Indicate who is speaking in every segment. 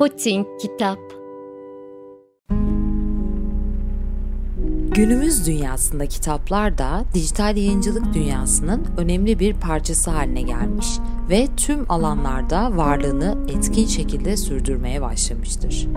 Speaker 1: Putin Kitap
Speaker 2: Günümüz dünyasında kitaplar da dijital yayıncılık dünyasının önemli bir parçası haline gelmiş ve tüm alanlarda varlığını etkin şekilde sürdürmeye başlamıştır.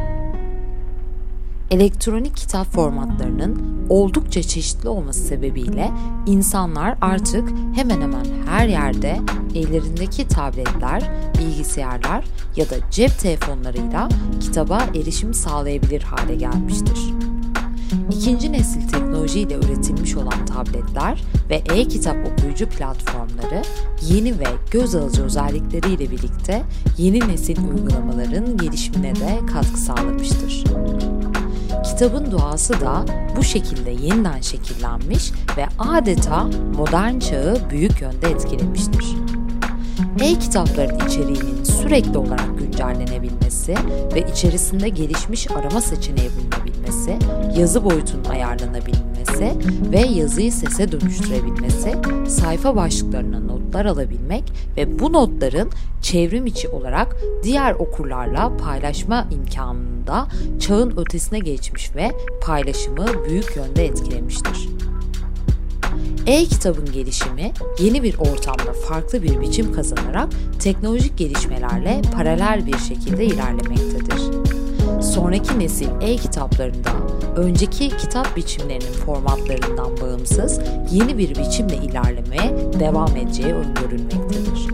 Speaker 2: Elektronik kitap formatlarının oldukça çeşitli olması sebebiyle insanlar artık hemen hemen her yerde ellerindeki tabletler, bilgisayarlar ya da cep telefonlarıyla kitaba erişim sağlayabilir hale gelmiştir. İkinci nesil teknolojiyle üretilmiş olan tabletler ve e-kitap okuyucu platformları yeni ve göz alıcı özellikleriyle birlikte yeni nesil uygulamaların gelişimine de katkı sağlamıştır. Kitabın doğası da bu şekilde yeniden şekillenmiş ve adeta modern çağı büyük yönde etkilemiştir. E-kitapların içeriğinin sürekli olarak güncellenebilmesi ve içerisinde gelişmiş arama seçeneği bulunabilmesi, yazı boyutunun ayarlanabilmesi ve yazıyı sese dönüştürebilmesi, sayfa başlıklarına notlar alabilmek ve bu notların çevrim içi olarak diğer okurlarla paylaşma imkanında çağın ötesine geçmiş ve paylaşımı büyük yönde etkilemiştir. E-kitabın gelişimi yeni bir ortamda farklı bir biçim kazanarak teknolojik gelişmelerle paralel bir şekilde ilerlemektedir. Sonraki nesil e-kitaplarında önceki kitap biçimlerinin formatlarından bağımsız yeni bir biçimle ilerlemeye devam edeceği öngörülmektedir.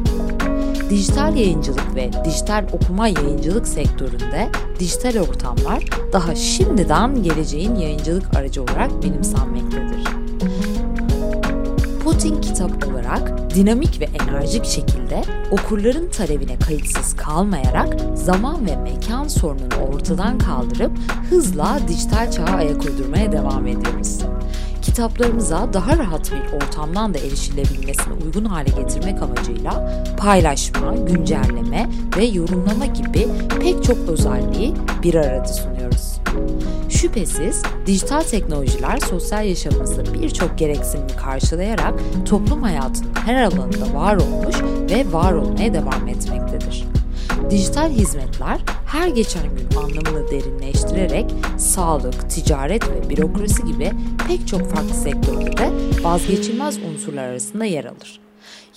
Speaker 2: Dijital yayıncılık ve dijital okuma yayıncılık sektöründe dijital ortamlar daha şimdiden geleceğin yayıncılık aracı olarak benimsenmektedir. Putin kitap olarak dinamik ve enerjik şekilde okurların talebine kayıtsız kalmayarak zaman ve mekan sorununu ortadan kaldırıp hızla dijital çağa ayak uydurmaya devam ediyoruz. Kitaplarımıza daha rahat bir ortamdan da erişilebilmesine uygun hale getirmek amacıyla paylaşma, güncelleme ve yorumlama gibi pek çok özelliği bir arada sunuyoruz. Şüphesiz dijital teknolojiler sosyal yaşamımızda birçok gereksinimi karşılayarak toplum hayatının her alanında var olmuş ve var olmaya devam etmektedir. Dijital hizmetler her geçen gün anlamını derinleştirerek sağlık, ticaret ve bürokrasi gibi pek çok farklı sektörde de vazgeçilmez unsurlar arasında yer alır.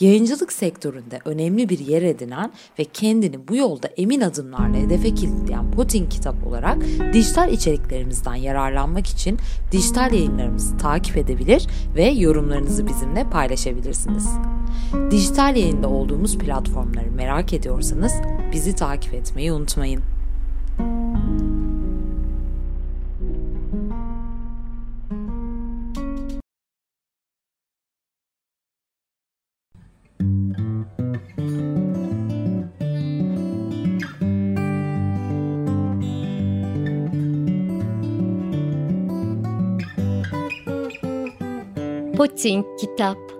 Speaker 2: Yayıncılık sektöründe önemli bir yer edinen ve kendini bu yolda emin adımlarla hedefe kilitleyen Putin kitap olarak dijital içeriklerimizden yararlanmak için dijital yayınlarımızı takip edebilir ve yorumlarınızı bizimle paylaşabilirsiniz. Dijital yayında olduğumuz platformları merak ediyorsanız bizi takip etmeyi unutmayın.
Speaker 1: Putin Kitap